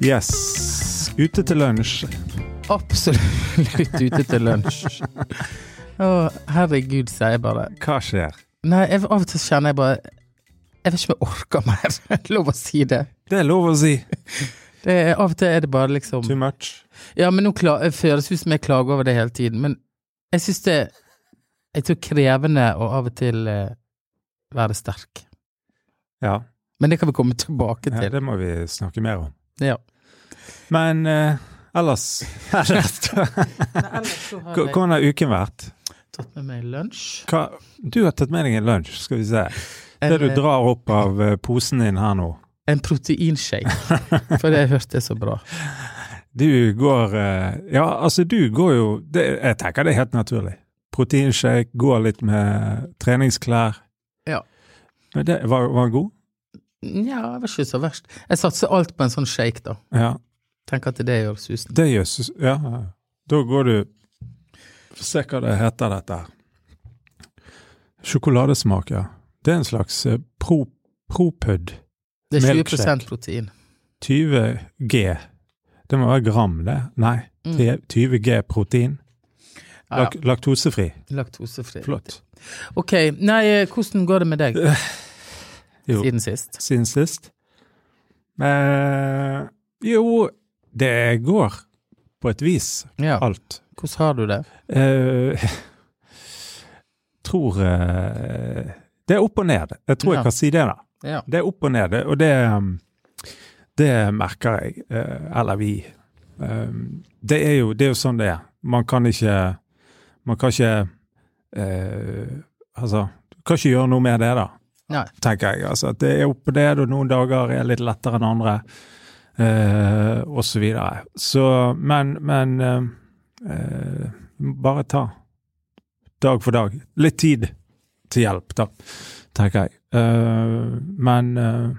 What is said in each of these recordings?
Yes. Ute til lunsj. Absolutt ute til lunsj. Å, herregud, sier jeg bare. Hva skjer? Nei, jeg, av og til kjenner jeg bare Jeg vet ikke om jeg orker mer. Lov å si det. Det er lov å si. det er, av og til er det bare liksom Too much. Ja, men nå det føles ut som jeg klager over det hele tiden. Men jeg syns det Jeg tror krevende å av og til eh, være sterk. Ja, Men det kan vi komme tilbake ja, til. det må vi snakke mer om. Ja. Men eh, ellers Hvordan har uken vært? tatt med meg lunsj. Hva? Du har tatt med deg en lunsj, skal vi se. Det du En, eh, drar opp av eh, posen din her nå. en proteinshake. For det hørte jeg så bra. Du går eh, Ja, altså, du går jo det, Jeg tenker det er helt naturlig. Proteinshake, går litt med treningsklær. Ja. Men det, var, var den god? Ja, det var ikke så verst. Jeg satser alt på en sånn shake, da. Ja. Tenker at det gjør susen. Det gjør susen, Ja. Da går du Få se hva det heter, dette. Sjokoladesmak, ja. Det er en slags eh, pro, propud. Det er 20 Milkshake. protein. 20 G. Det må være gram, det. Nei. Mm. T- 20 G protein. Ja, ja. Lak laktosefri. Laktosefri. Flott. Ok, nei, eh, hvordan går det med deg Jo. siden sist? Siden sist. Eh, jo, det går på et vis, Ja, alt. hvordan har du det? Eh, tror eh, Det er opp og ned. Jeg tror Ja. jeg kan si det, da. Ja. Det er opp og ned, og det, um, det merker jeg. eh, eller vi. Um, det er jo det er jo sånn det er. Man kan ikke Man kan ikke eh, Altså, du kan ikke gjøre noe med det, da, Nei. tenker jeg. Altså, at det er opp og ned, og noen dager er litt lettere enn andre, eh, og så videre. Så, men, men eh, eh, Bare ta dag for dag. Litt tid til hjelp, da, tenker jeg. Eh, men eh,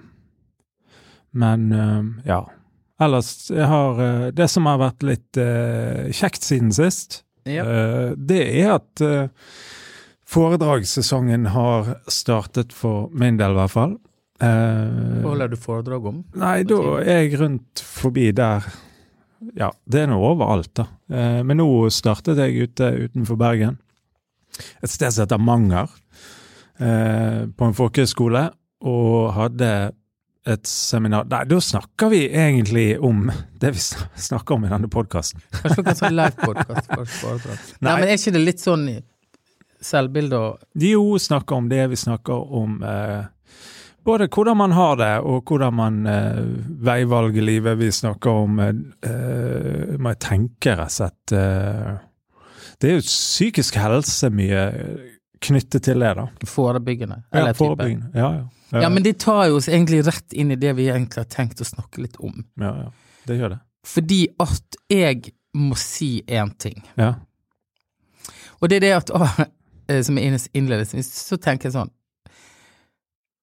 Men eh, ja. Ellers jeg har eh, Det som har vært litt kjekt siden sist, Ja. eh, det er at foredragssesongen har startet for min del, i hvert fall. Eh, Hva holder du foredrag om? Nei, da er jeg rundt forbi der Ja, det er nå overalt, da. Eh, men nå startet jeg ute utenfor Bergen. Et sted som heter Manger, eh, på en folkehøyskole, og hadde et seminar Nei, da snakker vi egentlig om det vi snakker om i denne podkasten. Kanskje dere kan livepodkast en foredrag? Nei, Nei. men er ikke det litt sånn i selvbilde og Jo, snakker om det vi snakker om eh, både hvordan man har det, og hvordan man eh, veivalg i livet. Vi snakker om eh, eh, Må jeg tenke, rett og slett eh, Det er jo psykisk helse mye knyttet til det, da. forebyggende? Ja, Eller type. forebyggende. Ja, ja. Ja, men det tar jo oss egentlig rett inn i det vi egentlig har tenkt å snakke litt om. ja, ja. Det gjør det. Fordi at jeg må si én ting. Ja. Og det er det at å, Som jeg innledningsvis, så tenker jeg sånn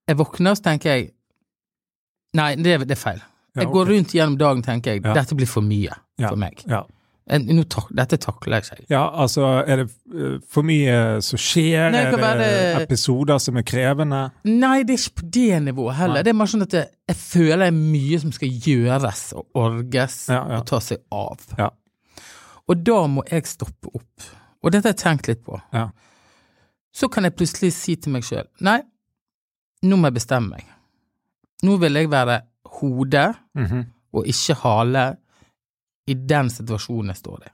Jeg våkner, og så tenker jeg Nei, det, er- det er feil. Ja, Jeg går rundt gjennom dagen tenker jeg dette blir for mye Ja. for meg. Ja. En- tak, dette takler jeg ikke. ja, altså er det eh, for mye som skjer? Nei, er det være- episoder som er krevende? Nei, det er ikke på det nivået heller. Nei. Det er mer sånn at jeg, jeg føler det er mye som skal gjøres og orges Ja, og ta seg av. Ja. Og da må jeg stoppe opp. Og dette har jeg tenkt litt på. Ja. Så kan jeg plutselig si til meg sjøl nei, nå må jeg bestemme meg. Nå vil jeg være hode Mhm. og ikke hale i den situasjonen jeg står i.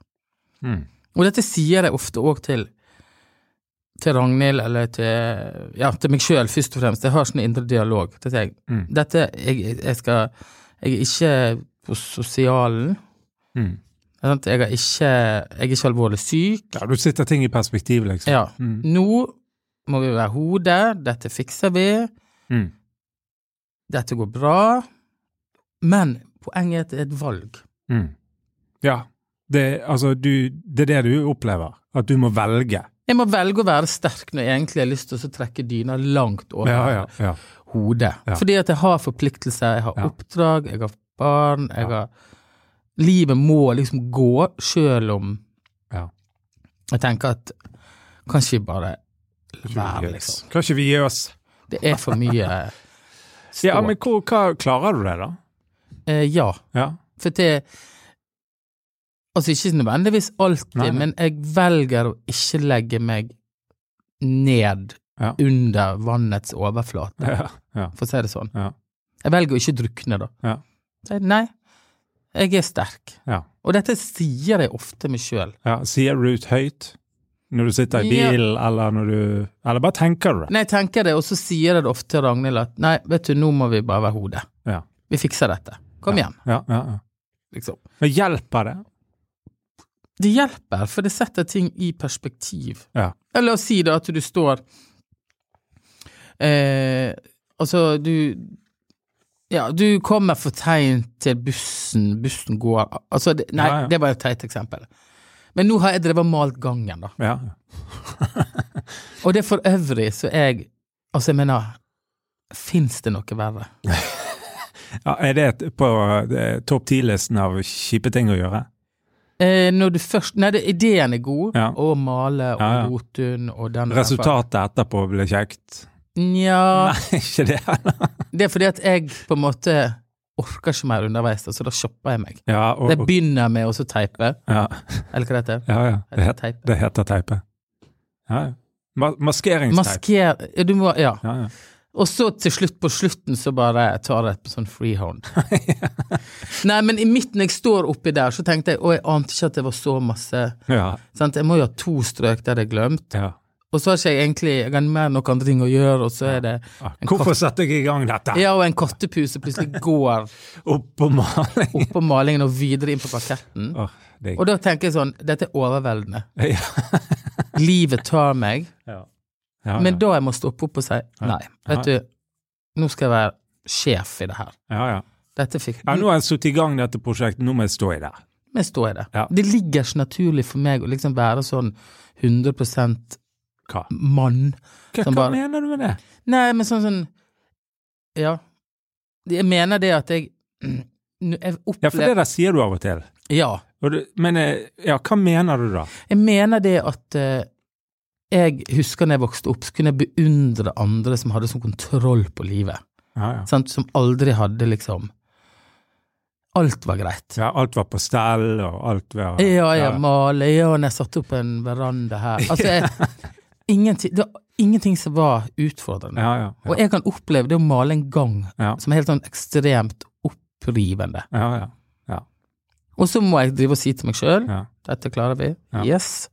mm. Og dette sier jeg ofte òg til til Ragnhild eller til, ja, til meg sjøl, først og fremst. Jeg har sånn indre dialog. Dette, jeg, Mm. dette jeg, jeg skal Jeg er ikke på sosialen. Jeg, er ikke, jeg er ikke alvorlig syk. Ja, du sitter ting i perspektiv, liksom. Ja. Mm. Nå må vi være hodet. dette fikser vi, Mm. dette går bra. Men poenget er at det er et valg. Mm. Ja. Det, altså, du, det er det du opplever. At du må velge. Jeg må velge å være sterk når jeg egentlig har lyst til å trekke dyna langt over Ja, ja, ja. hodet. Fordi at jeg har forpliktelser, jeg har oppdrag, jeg har barn, jeg har Livet må liksom gå, sjøl om Ja. Jeg tenker at kanskje vi bare være, liksom. Kan ikke vi gi oss? Det er for mye stå. Ja, men hvor, hva, klarer du det, da? eh, ja. Ja. For det Altså ikke nødvendigvis alltid, Nei, nei. men jeg velger å ikke legge meg ned Ja. under vannets overflate, Ja. ja. for å si det sånn. Ja. Jeg velger å ikke drukne, da. Nei, jeg er sterk. Ja. Og dette sier jeg ofte meg sjøl. ja. Sier ut høyt når du sitter i Ja. eller når du Eller bare tenker du det? Nei, jeg tenker det, og så sier jeg det ofte til Ragnhild at nei, vet du, nå må vi bare være hodet. Ja. Vi fikser dette. Kom igjen, Ja, ja, ja. liksom. Men hjelper det? Det hjelper, for det setter ting i perspektiv. Ja. Eller la oss si da at du står eh, Altså, du Ja, du kommer for seint til bussen, bussen går Altså, det, nei, Ja, ja. det var et teit eksempel. Men nå har jeg drevet og malt gangen, da. Ja. Og det for øvrig så jeg Altså, jeg mener Fins det noe verre? ja er det på topp ti-listen av kjipe ting å gjøre? Eh, når du først Nei, det, ideen er god, å male og. Jotun og den Resultatet etterpå blir kjekt? Nja Nei, ikke det heller. Det er fordi at jeg på en måte orker ikke mer underveis, så da shopper jeg meg. Ja, og, Det begynner med å så teipe, ja, eller hva det heter. ja, ja. Det, het, Teipe. det heter teipe. Ja, ja. Maskeringsteip. Masker... Du må Ja. Ja, ja. Og så til slutt, på slutten, så bare tar jeg et sånn freehand. Nei, men i midten jeg står oppi der, så tenkte jeg, og jeg ante ikke at det var så masse ja, sant? Jeg må jo ha to strøk der det er glemt. ja. Og så har ikke jeg egentlig Jeg har mer noen andre ting å gjøre, og så er det En Hvorfor satte jeg i gang dette? Ja, og en kattepuse plutselig går Opp på malingen Opp på malingen og videre inn på parketten. Oh, det, Og da tenker jeg sånn, dette er overveldende. ja. Livet tar meg. Ja. Ja, Men da jeg må stoppe opp og si nei, vet du, nå skal jeg være sjef i det her. ja, ja. Dette fikk ja, nå har jeg satt i gang dette prosjektet, nå må jeg stå i det. Men stå i det. Det ligger ikke naturlig for meg å liksom være sånn 100 Hva? mann. Hva, hva bare- mener du med det? Nei, men sånn sånn Ja. Jeg mener det at jeg Jeg opplever... Ja, for det der sier du av og til. Ja. Og du, men eh, ja, hva mener du da? Jeg mener det at uh, jeg husker da jeg vokste opp, så kunne jeg beundre andre som hadde sånn kontroll på livet. Ja, ja. Sant? Som aldri hadde liksom Alt var greit. ja alt var på stell, og alt var Ja, ja, male, ja, når jeg satte opp en veranda her. Altså, jeg, ingenting, det var ingenting som var utfordrende. Ja, ja. Og jeg kan oppleve det å male en gang Ja. som er helt sånn ekstremt opprivende. ja, ja. Og så må jeg drive og si til meg sjøl ja. dette klarer vi. Ja. Yes.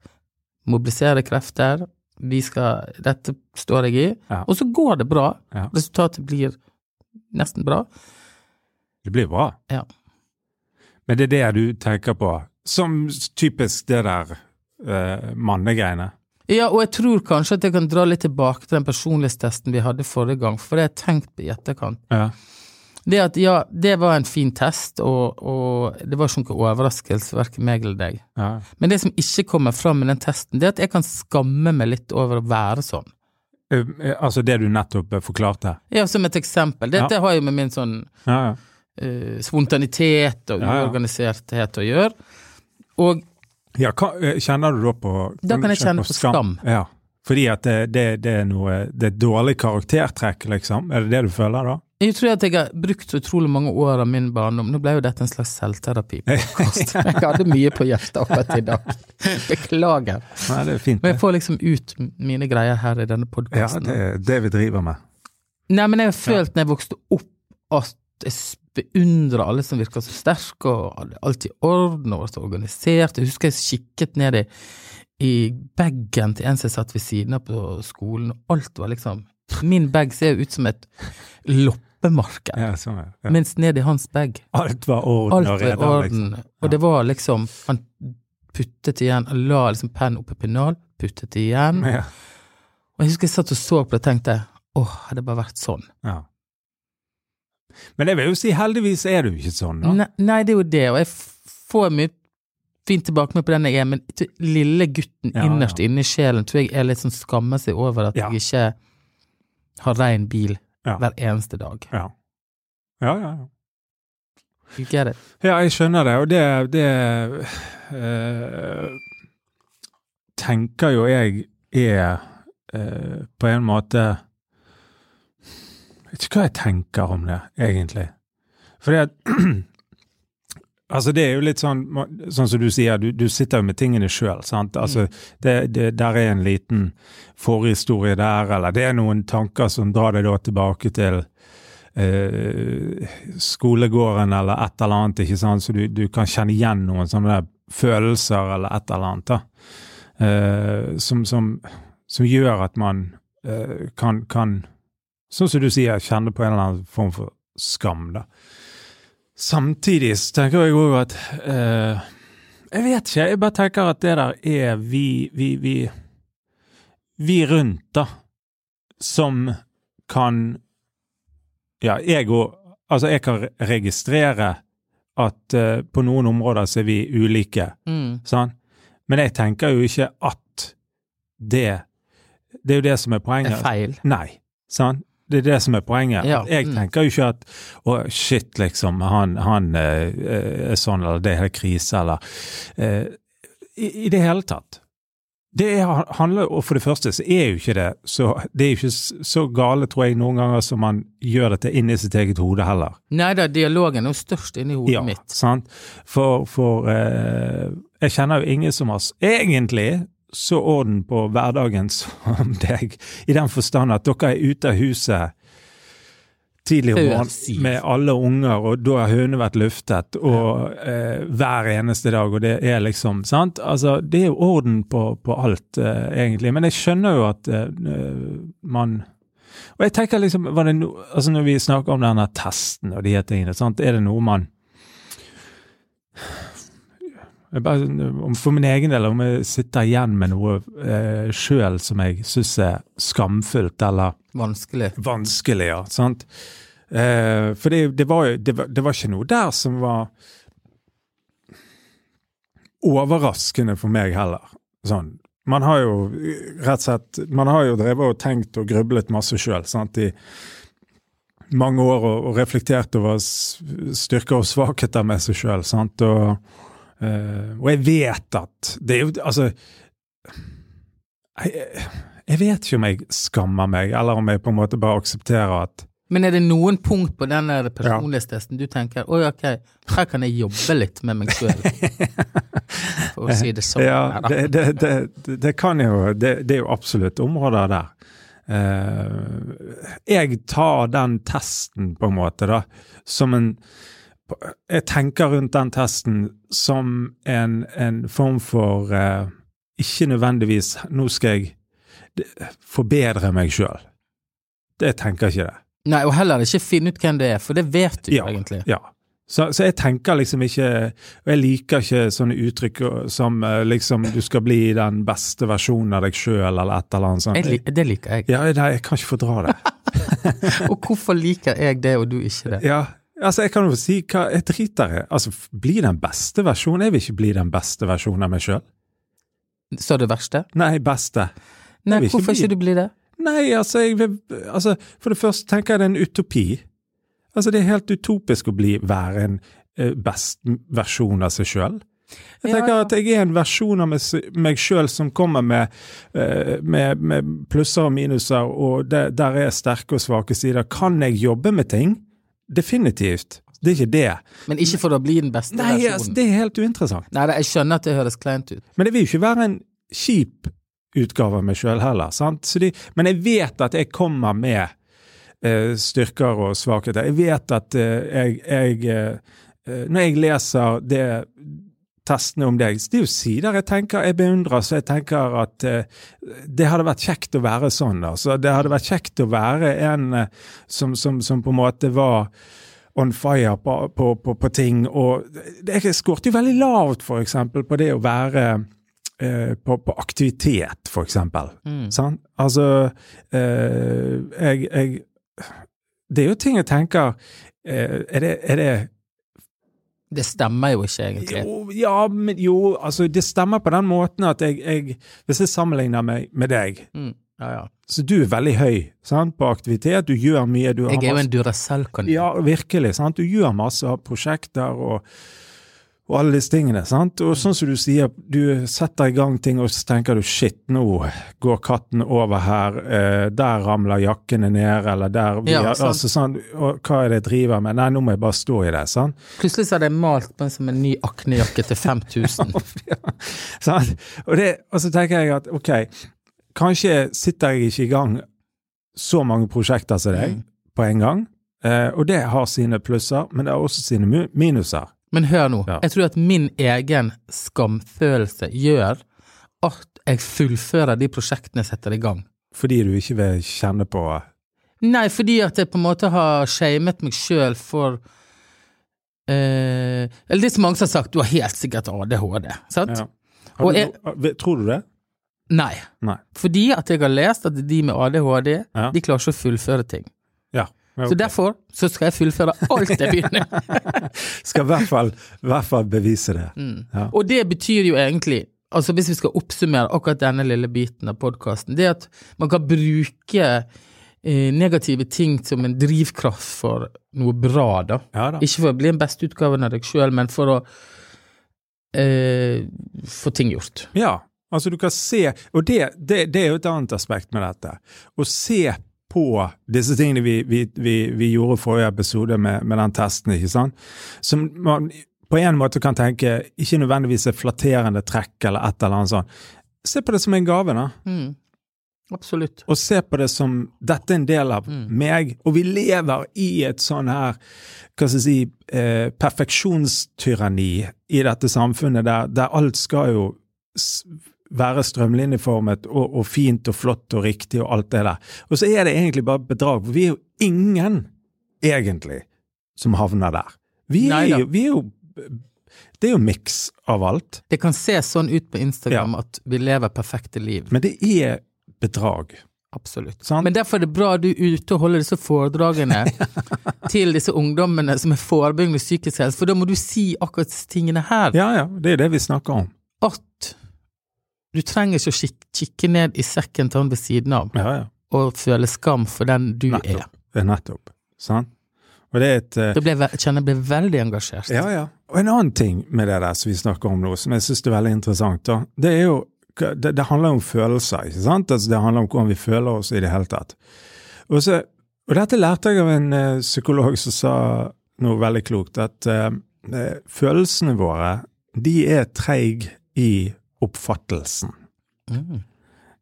Mobilisere krefter. Vi skal Dette står jeg i. Ja. Og så går det bra. Ja. Resultatet blir nesten bra. Det blir bra. Ja. Men det er det du tenker på, som typisk det der uh, mannegreiene. Ja, og jeg tror kanskje at jeg kan dra litt tilbake til den personlighetstesten vi hadde forrige gang, for det har jeg tenkt på i etterkant. Ja. Det at ja, det var en fin test, og, og det var ikke noen overraskelse, verken meg eller deg. Ja. Men det som ikke kommer fram med den testen, det er at jeg kan skamme meg litt over å være sånn. Eh, eh, altså det du nettopp eh, forklarte. Ja, som et eksempel. Dette har jo med min sånn Ja, ja. Uh, spontanitet og Ja, ja. uorganiserthet å gjøre. Og ja hva, eh, kjenner du da på Da kan jeg kjenne på skam. Ja. Fordi at det, det, det er noe Det er dårlig karaktertrekk, liksom? Er det det du føler da? jeg tror at jeg har brukt utrolig mange år av min barndom Nå ble jo dette en slags selvterapi. Jeg hadde mye på hjertet akkurat i dag. Beklager. Nei, det er fint. Men jeg får liksom ut mine greier her i denne Ja, det er det vi driver med. Nei, men jeg har følt når jeg vokste opp at jeg beundrer alle som virker så sterke og hadde alt i orden og var så organisert. Jeg husker jeg kikket ned i, i bagen til en som satt ved siden av på skolen, og alt var liksom Min bag ser jo ut som et loppemarked, Ja, sånn. Ja. mens ned i hans bag Alt var orden alt og var i reda, orden. liksom. Og det var liksom Han puttet igjen, han la liksom pennen i pennal, puttet igjen. Ja. Og jeg husker jeg satt og så på det og tenkte åh, hadde det bare vært sånn. ja. Men jeg vil jo si heldigvis er du ikke sånn, da. Nei, nei, det er jo det, og jeg får mye fint tilbake med på den jeg er, men lille gutten Ja, innerst ja. inne i sjelen tror jeg er litt sånn skammer seg over at Ja. jeg ikke har rein bil hver eneste dag. Ja. Ja, ja, ja. You get it? Ja, jeg skjønner det, og det, det eh, tenker jo jeg er eh, på en måte vet ikke hva jeg tenker om det, egentlig. Fordi at Altså Det er jo litt sånn sånn som du sier, du, du sitter jo med tingene sjøl. Altså, det, det, der er en liten forhistorie der, eller det er noen tanker som drar deg da tilbake til eh, skolegården eller et eller annet, ikke sant? så du, du kan kjenne igjen noen sånne følelser eller et eller annet. da. Eh, som, som, som gjør at man eh, kan, kan, sånn som du sier, kjenne på en eller annen form for skam. da. Samtidig så tenker jeg òg at eh, Jeg vet ikke, jeg bare tenker at det der er vi, vi, vi, vi rundt, da, som kan Ja, jeg òg Altså, jeg kan registrere at uh, på noen områder så er vi ulike, Mm. sant? Men jeg tenker jo ikke at det Det er jo det som er poenget. Det er feil. Nei, sant? Det er det som er poenget. Ja, Jeg mm. tenker jo ikke at å, shit, liksom, han, han eh, er sånn, eller det er krise, eller eh, i, I det hele tatt. Det er, handler, og For det første så er jo ikke det så Det er jo ikke så gale, tror jeg, noen ganger som man gjør dette inni sitt eget hode heller. Nei da, dialogen er jo størst inni hodet Ja, mitt. sant? For, for eh, jeg kjenner jo ingen som har egentlig så orden på hverdagen som deg, i den forstand at dere er ute av huset tidlig om morgenen med alle unger, og da har hønene vært luftet, og eh, hver eneste dag, og det er liksom Sant? Altså, det er jo orden på, på alt, eh, egentlig. Men jeg skjønner jo at eh, man Og jeg tenker liksom, no, altså Når vi snakker om denne testen og de tingene, sant? er det noe man For min egen del, om jeg sitter igjen med noe eh, sjøl som jeg syns er skamfullt eller Vanskelig. vanskelig, ja. Sant? Eh, for det, det, var det, var- det var ikke noe der som var overraskende for meg heller. Sånn. Man har jo rett og slett Man har jo drevet og tenkt og grublet masse sjøl i mange år og, og reflektert over styrker og svakheter med seg sjøl. Og, eh, og jeg vet at Det er jo Altså jeg, jeg vet ikke om jeg skammer meg, eller om jeg på en måte bare aksepterer at Men er det noen punkt på den personlighetstesten du tenker oi, ok, her kan jeg jobbe litt med meg sjøl? For å si det sånn. Ja, det, det, det, det kan jo det, det er jo absolutt områder der. Uh, jeg tar den testen, på en måte, da, som en Jeg tenker rundt den testen som en, en form for eh, Ikke nødvendigvis Nå skal jeg forbedre meg sjøl. Det tenker ikke det. Nei, og heller ikke finne ut hvem det er, for det vet du Ja, egentlig. Ja. Så, så jeg tenker liksom ikke Og jeg liker ikke sånne uttrykk som eh, liksom du skal bli den beste versjonen av deg sjøl, eller et eller annet sånt. Jeg, det liker jeg. Ja, nei, jeg kan ikke fordra det. Og hvorfor liker jeg det, og du ikke det? Ja, altså Jeg kan jo si hva jeg driter i. Altså, bli den beste versjonen. Jeg vil ikke bli den beste versjonen av meg sjøl. Så det verste? Nei, beste. Nei, ikke hvorfor bli- ikke du blir det? Nei, altså, jeg vil, altså For det første tenker jeg det er en utopi. Altså, det er helt utopisk å bli være en eh, best versjon av seg sjøl. Jeg tenker ja. at jeg er en versjon av meg, sjøl som kommer med, eh, med, med plusser og minuser, og det, der er sterke og svake sider. Kan jeg jobbe med ting? Definitivt. Det er ikke det. Men ikke for å bli den beste Nei, altså, versjonen. det er helt uinteressant. Nei, jeg skjønner at det høres kleint ut. Men det vil jo ikke være en kjip utgave av meg sjøl heller. sant? Så de, men jeg vet at jeg kommer med uh, styrker og svakheter. Jeg vet at uh, jeg, jeg eh, Når jeg leser det testene om deg, det er jo sider jeg tenker jeg beundrer, så jeg tenker at eh, det hadde vært kjekt å være sånn. altså. Det hadde vært kjekt å være en eh, som, som, som på en måte var on fire på, på, på, på ting. Og det- jeg skåret jo veldig lavt, for eksempel, på det å være eh, på, på aktivitet, for eksempel. Mm. Sant? Altså, eh, jeg, jeg Det er jo ting jeg tenker eh, Er det, er det Det stemmer jo ikke, egentlig. jo, ja, men jo, altså det stemmer på den måten at jeg, jeg Hvis jeg sammenligner meg med deg, Mm. Ja, ja. så du er veldig høy sant, på aktivitet, du gjør mye. Du har Jeg er jo en Duracell-kanin. Ja, virkelig. sant? Du gjør masse prosjekter og, og alle disse tingene. sant? Og sånn som du sier, du setter i gang ting, og så tenker du shit, nå går katten over her, eh, der ramler jakkene ned, eller der vi, Ja, er, altså, sånn, og Hva er det jeg driver med? Nei, nå må jeg bare stå i det. sant? Plutselig så hadde jeg malt på som en ny aknejakke til 5000. sant? Og, det, og så tenker jeg at ok, kanskje sitter jeg ikke i gang så mange prosjekter som deg Mm. på en gang, eh, og det har sine plusser, men det har også sine minuser. Men hør nå, Ja. jeg tror at min egen skamfølelse gjør at jeg fullfører de prosjektene jeg setter i gang. Fordi du ikke vil kjenne på Nei, fordi at jeg på en måte har shamet meg sjøl for eh, Eller det er så mange som har sagt du har helt sikkert ADHD, sant? ja. Du, jeg- Tror du det? Nei. Nei. Fordi at jeg har lest at de med ADHD, Ja. de klarer ikke å fullføre ting. Ja. Ja, Så derfor så skal jeg fullføre alt jeg begynner. Skal i hvert fall, i hvert fall bevise det. Mm. Ja. Og det betyr jo egentlig, altså hvis vi skal oppsummere akkurat denne lille biten av podkasten, det at man kan bruke eh, negative ting som en drivkraft for noe bra, da. Ja da. Ikke for å bli en beste utgaven av deg sjøl, men for å eh, få ting gjort. Ja, altså du kan se, og det, det, det er jo et annet aspekt med dette. Å se på disse tingene vi, vi, vi, vi gjorde i forrige episode med, med den testen, ikke sant? Som man på en måte kan tenke ikke nødvendigvis er flatterende trekk eller et eller annet sånt. Se på det som en gave, da. Mm. Absolutt. Og se på det som dette er en del av Mm. meg, og vi lever i et sånn her hva skal jeg si, eh, perfeksjonstyranni i dette samfunnet der, der alt skal jo være strømlinjeformet og, og fint og flott og riktig og alt det der. Og så er det egentlig bare bedrag, for vi er jo ingen, egentlig, som havner der. Vi er jo, vi er jo Det er jo miks av alt, Det kan se sånn ut på Instagram at vi lever perfekte liv. men det er bedrag. Absolutt. Sant? Men derfor er det bra du er ute og holder disse foredragene til disse ungdommene som er forebyggende psykisk helse, for da må du si akkurat disse tingene her. Ja ja, det er det vi snakker om. At du trenger ikke å kik kikke ned i sekken til han ved siden av Ja ja. og føle skam for den du. Nettopp. Det er nettopp. Sant? Og det er et uh... Da ble jeg, kjenner jeg ble veldig engasjert. Ja, ja. Og en annen ting med det der som vi snakker om nå, som jeg syns er veldig interessant, da, det er jo det, det handler om følelser, ikke sant? Altså, det handler om hvordan vi føler oss i det hele tatt. Og, så, og dette lærte jeg av en uh, psykolog som sa noe veldig klokt, at eh, følelsene våre, de er treige i oppfattelsen. Mm.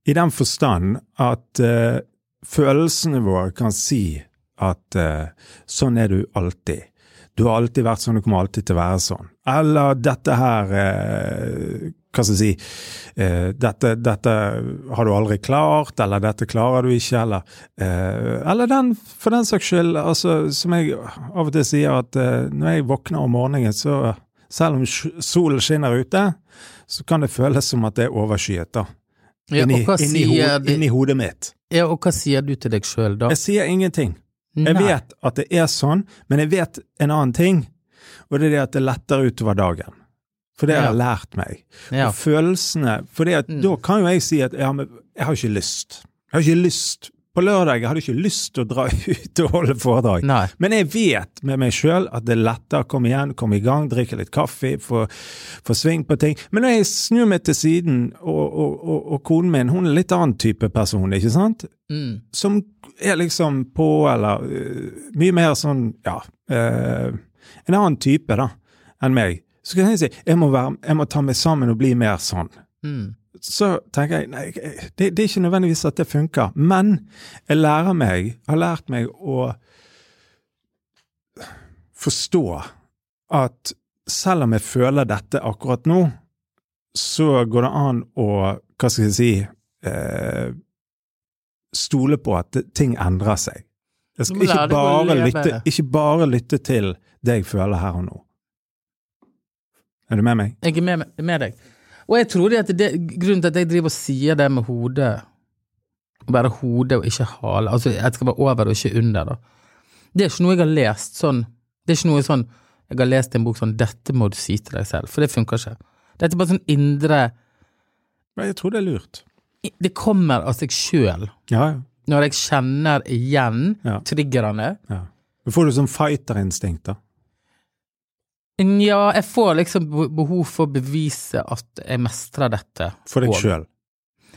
I den forstand at uh, følelsene våre kan si at uh, sånn er du alltid. Du har alltid vært sånn, du kommer alltid til å være sånn. Eller dette her uh, Hva skal jeg si dette, dette har du aldri klart, eller dette klarer du ikke, eller Eller den, for den saks skyld, altså, som jeg av og til sier, at når jeg våkner om morgenen, så selv om solen skinner ute, så kan det føles som at det er overskyet, da. Ja, inni, hva inni, ho inni hodet mitt. Ja, og hva sier du til deg sjøl da? Jeg sier ingenting. Jeg Nei. vet at det er sånn, men jeg vet en annen ting, og det er det at det letter utover dagen. For det har jeg lært meg. Ja. Og følelsene For Mm. da kan jo jeg si at ja, men jeg har ikke lyst. Jeg har ikke lyst. På lørdag jeg hadde ikke lyst til å dra ut og holde foredrag. Nei. Men jeg vet med meg sjøl at det er lettere å komme igjen, komme i gang, drikke litt kaffe, få, få sving på ting. Men når jeg snur meg til siden, og, og, og, og konen min, hun er litt annen type person, ikke sant? Mm. som er liksom på, eller uh, mye mer sånn, ja uh, En annen type, da, enn meg. Så kan jeg si jeg må, være, jeg må ta meg sammen og bli mer sånn. Mm. Så tenker jeg nei, det, det er ikke nødvendigvis at det funker, men jeg lærer meg, har lært meg å forstå at selv om jeg føler dette akkurat nå, så går det an å, hva skal jeg si, eh, stole på at ting endrer seg. Jeg skal ikke bare, lytte, ikke bare lytte til det jeg føler her og nå. Er du med meg? Jeg er med, med deg. Og jeg tror det at det, grunnen til at jeg driver og sier det med hodet, bare hodet og ikke hale, altså jeg skal være over og ikke under, da. Det er ikke noe jeg har lest sånn, det er ikke noe sånn, jeg har lest en bok sånn, dette må du si til deg selv, for det funker ikke. Dette er bare sånn indre, Jeg tror det er lurt. det kommer av seg sjøl, Ja, ja. når jeg kjenner igjen Ja. triggerne. ja. Du får du sånn fighterinstinkt, da. Ja, jeg får liksom behov for å bevise at jeg mestrer dette. For deg sjøl.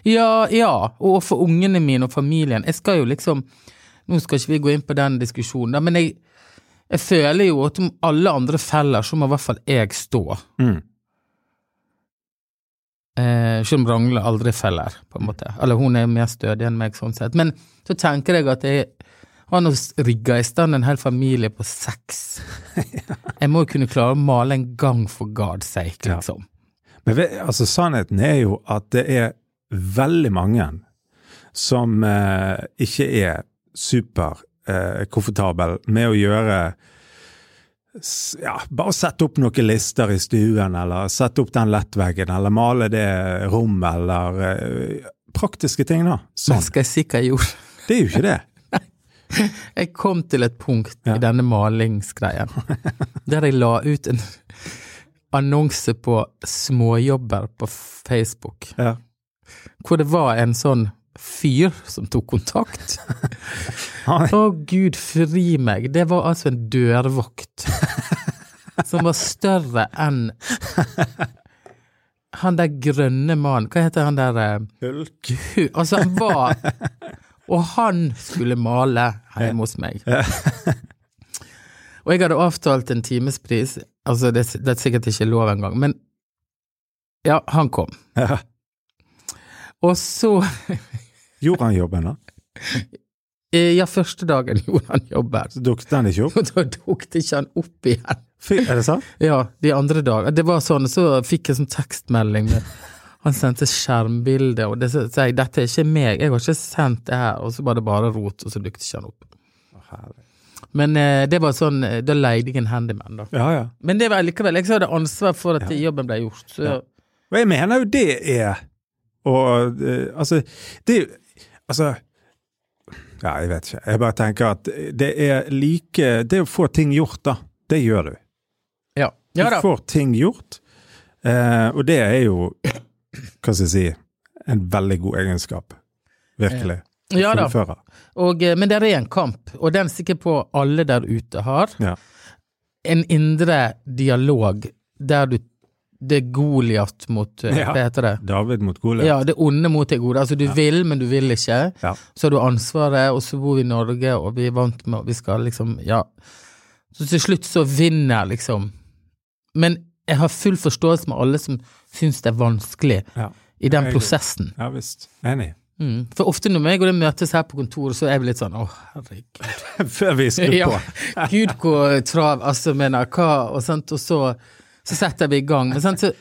Ja, ja, og for ungene mine og familien. Jeg skal jo liksom Nå skal ikke vi gå inn på den diskusjonen, men jeg, jeg føler jo at om alle andre feller, så må i hvert fall jeg stå. Mm. Eh, selv om Ragnhild aldri feller, på en måte. Eller hun er mer stødig enn meg, sånn sett. Men så tenker jeg at jeg har nå rigga i stand en hel familie på seks. Jeg må jo kunne klare å male en gang for god sake, Ja. liksom. Men vet- altså, sannheten er jo at det er veldig mange som eh, ikke er superkomfortabel eh, med å gjøre ja, bare sette opp noen lister i stuen, eller sette opp den lettveggen, eller male det rommet, eller uh, praktiske ting, da. Men Sånn. skal jeg si hva jeg gjorde? Det er jo ikke det. Jeg kom til et punkt Ja. i denne malingsgreien der jeg la ut en annonse på småjobber på Facebook, Ja. hvor det var en sånn fyr som tok kontakt. Å, Å, gud fri meg. Det var altså en dørvakt som var større enn han der grønne mannen. Hva heter han der eh, Hulk. Hu- Altså, han var Og han skulle male hjemme hos meg. Og jeg hadde avtalt en timespris, altså det, det er sikkert ikke lov engang, men ja, han kom. Ja. Og så, Gjorde han jobben, da? eh, ja, første dagen gjorde han jobben, Så dukket han ikke opp? da dukket ikke han opp igjen. Fy, er det sant? Ja, de andre dager. Det var sånn, så fikk jeg sånn tekstmelding med Han sendte skjermbilde, og det sa jeg dette er ikke meg, jeg har ikke sendt det her, og så var det bare rot, og så dukket ikke han opp. Å. Men eh, det var sånn, eh, da leide jeg en handyman, da. Ja, ja. Men det var likevel, jeg hadde ansvar for at Ja. jobben ble gjort, så. Og jeg mener jo det er Og eh, altså Det er jo Altså Ja, jeg vet ikke. Jeg bare tenker at det er like Det å få ting gjort, da. Det gjør du. ja. ja Du får ting gjort. Eh, og det er jo Hva skal jeg si En veldig god egenskap. Virkelig. Ja da. Og, eh, men det er en kamp, og den er sikker på alle der ute har. Ja. En indre dialog der du Det er Goliat mot eh, Ja. Hva heter det? David mot Goliat. Ja, det onde mot det gode. Altså, du vil, men du vil ikke. Ja. Så har du ansvaret, og så bor vi i Norge, og vi er vant med og Vi skal liksom Ja. Så til slutt så vinner liksom Men jeg har full forståelse med alle som syns det er vanskelig Ja. i den Jeg- prosessen. Ja visst. Enig. Mm. For ofte når jeg og det møtes her på kontoret, så er vi litt sånn å, herregud. Før vi skrur Ja, på. Gud hvor trav, altså, mener hva, og, sant, og så, så setter vi i gang. Men sant, så,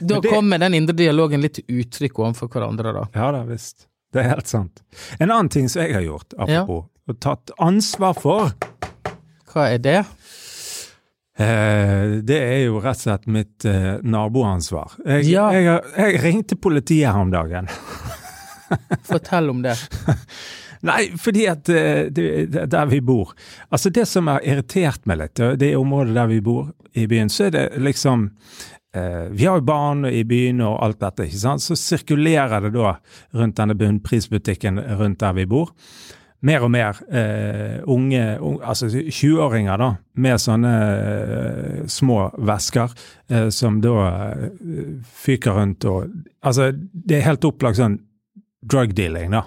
da det- kommer den indre dialogen litt til uttrykk overfor hverandre, da. Ja da visst. Det er helt sant. En annen ting som jeg har gjort, apropos, og tatt ansvar for, Hva er det? Eh, det er jo rett og slett mitt eh, naboansvar. Jeg, Ja. jeg, jeg ringte politiet her om dagen. Fortell om det. Nei, fordi at eh, det, der vi bor Altså, det som har irritert meg litt, det området der vi bor i byen, så er det liksom eh, Vi har jo barn i byen og alt dette, ikke sant. Så sirkulerer det da rundt denne bunnprisbutikken rundt der vi bor. Mer og mer eh, unge, unge, altså 20-åringer, da, med sånne eh, små vesker eh, som da eh, fyker rundt og Altså, det er helt opplagt sånn drug dealing, da.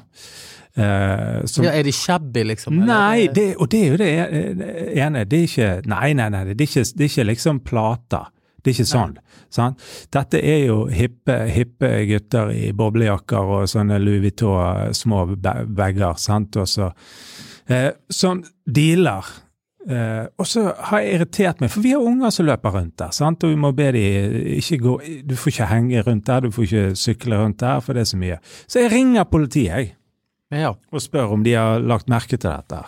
Eh, som, Ja, er de shabby, liksom? Nei, det, og det er jo det ene. Det er ikke Nei, nei, nei. Det er ikke, det er ikke liksom plater. Det er ikke sånn. Sant? Dette er jo hippe, hippe gutter i boblejakker og sånne Louis Vuitton små ba- bager, sant, og så eh, Som dealer. Eh, og så har jeg irritert meg, for vi har unger som løper rundt der, sant, og vi må be de ikke gå Du får ikke henge rundt der, du får ikke sykle rundt der, for det er så mye. Så jeg ringer politiet, jeg Ja. og spør om de har lagt merke til dette.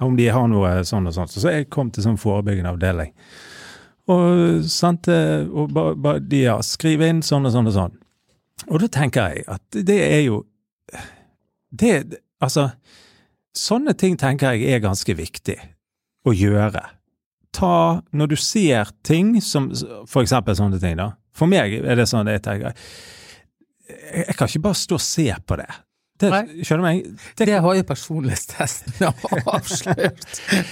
Om de har noe sånn og sånt. Så jeg kom til sånn forebyggende avdeling. Og sant, og ba, ba, ja, skriv inn sånn og sånn og sånn. Og da tenker jeg at det er jo Det Altså, sånne ting tenker jeg er ganske viktig å gjøre. Ta Når du ser ting som For eksempel sånne ting, da. For meg er det sånn jeg tenker Jeg, jeg kan ikke bare stå og se på det. Det, skjønner meg? Det har jo personlighetstesten avslørt.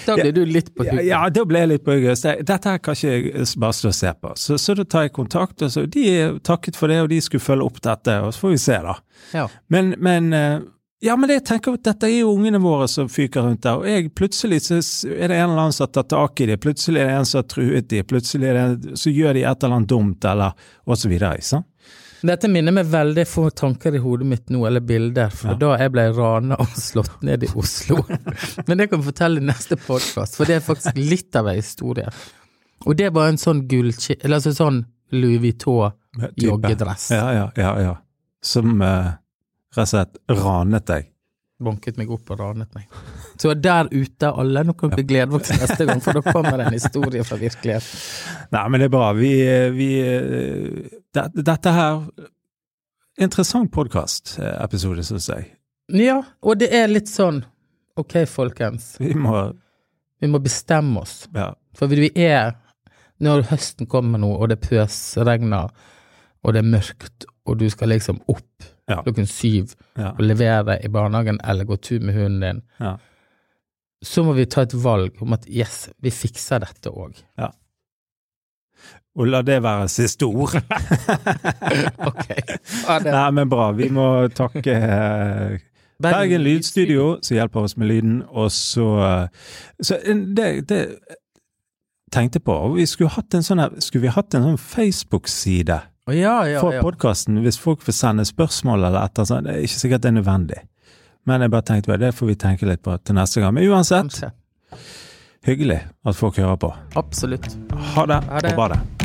Da blir du litt på Ja, hugget. ja, da ble jeg litt på hugget. Dette her kan ikke jeg bare stå og se på. Så, så da tar jeg kontakt, og så de er takket for det, og de skulle følge opp dette, og så får vi se, da. Ja. Men, men eh, Ja, men jeg tenker at dette er jo ungene våre som fyker rundt der, og jeg plutselig så er det en eller annen som har tatt tak i dem, plutselig er det en som har truet dem, plutselig er det, en, så gjør de et eller annet dumt, eller og så videre, ikke sant? Dette minner meg veldig få tanker i hodet mitt nå, eller bilder, for Ja. da jeg ble rana og slått ned i Oslo. Men det kan vi fortelle i neste podkast, for det er faktisk litt av ei historie. Og det var en sånn gullkje... Eller altså sånn Louis. Vuitton-joggedress. Ja, ja, ja, ja. Som eh, rett og slett ranet deg. Banket meg opp og ranet meg. Så der ute, alle, nå kan dere glede dere til neste gang, for da kommer det en historie fra virkeligheten. Nei, men det er bra. Vi, vi det, Dette her Interessant podkast-episode, syns jeg. Ja, og det er litt sånn, ok folkens, Vi må vi må bestemme oss. Ja. For vi er Når høsten kommer nå, og det pøsregner, og det er mørkt, og du skal liksom opp Ja. klokken syv ja, og levere i barnehagen eller gå tur med hunden din, ja. så må vi ta et valg om at yes, vi fikser dette òg. Og la det være siste ord. Ok. Ha det. Nei, men bra. Vi må takke eh, Bergen Lydstudio, som hjelper oss med lyden, og så Så det, det tenkte på, vi skulle hatt en sånn Skulle vi hatt en sånn Facebook-side Ja, ja, for podkasten hvis folk får sende spørsmål eller et eller annet? Det er ikke sikkert det er nødvendig. Men jeg bare tenkte det, det får vi tenke litt på til neste gang. Men uansett, hyggelig at folk hører på. Absolutt. Ha det, Ha det. og bra det.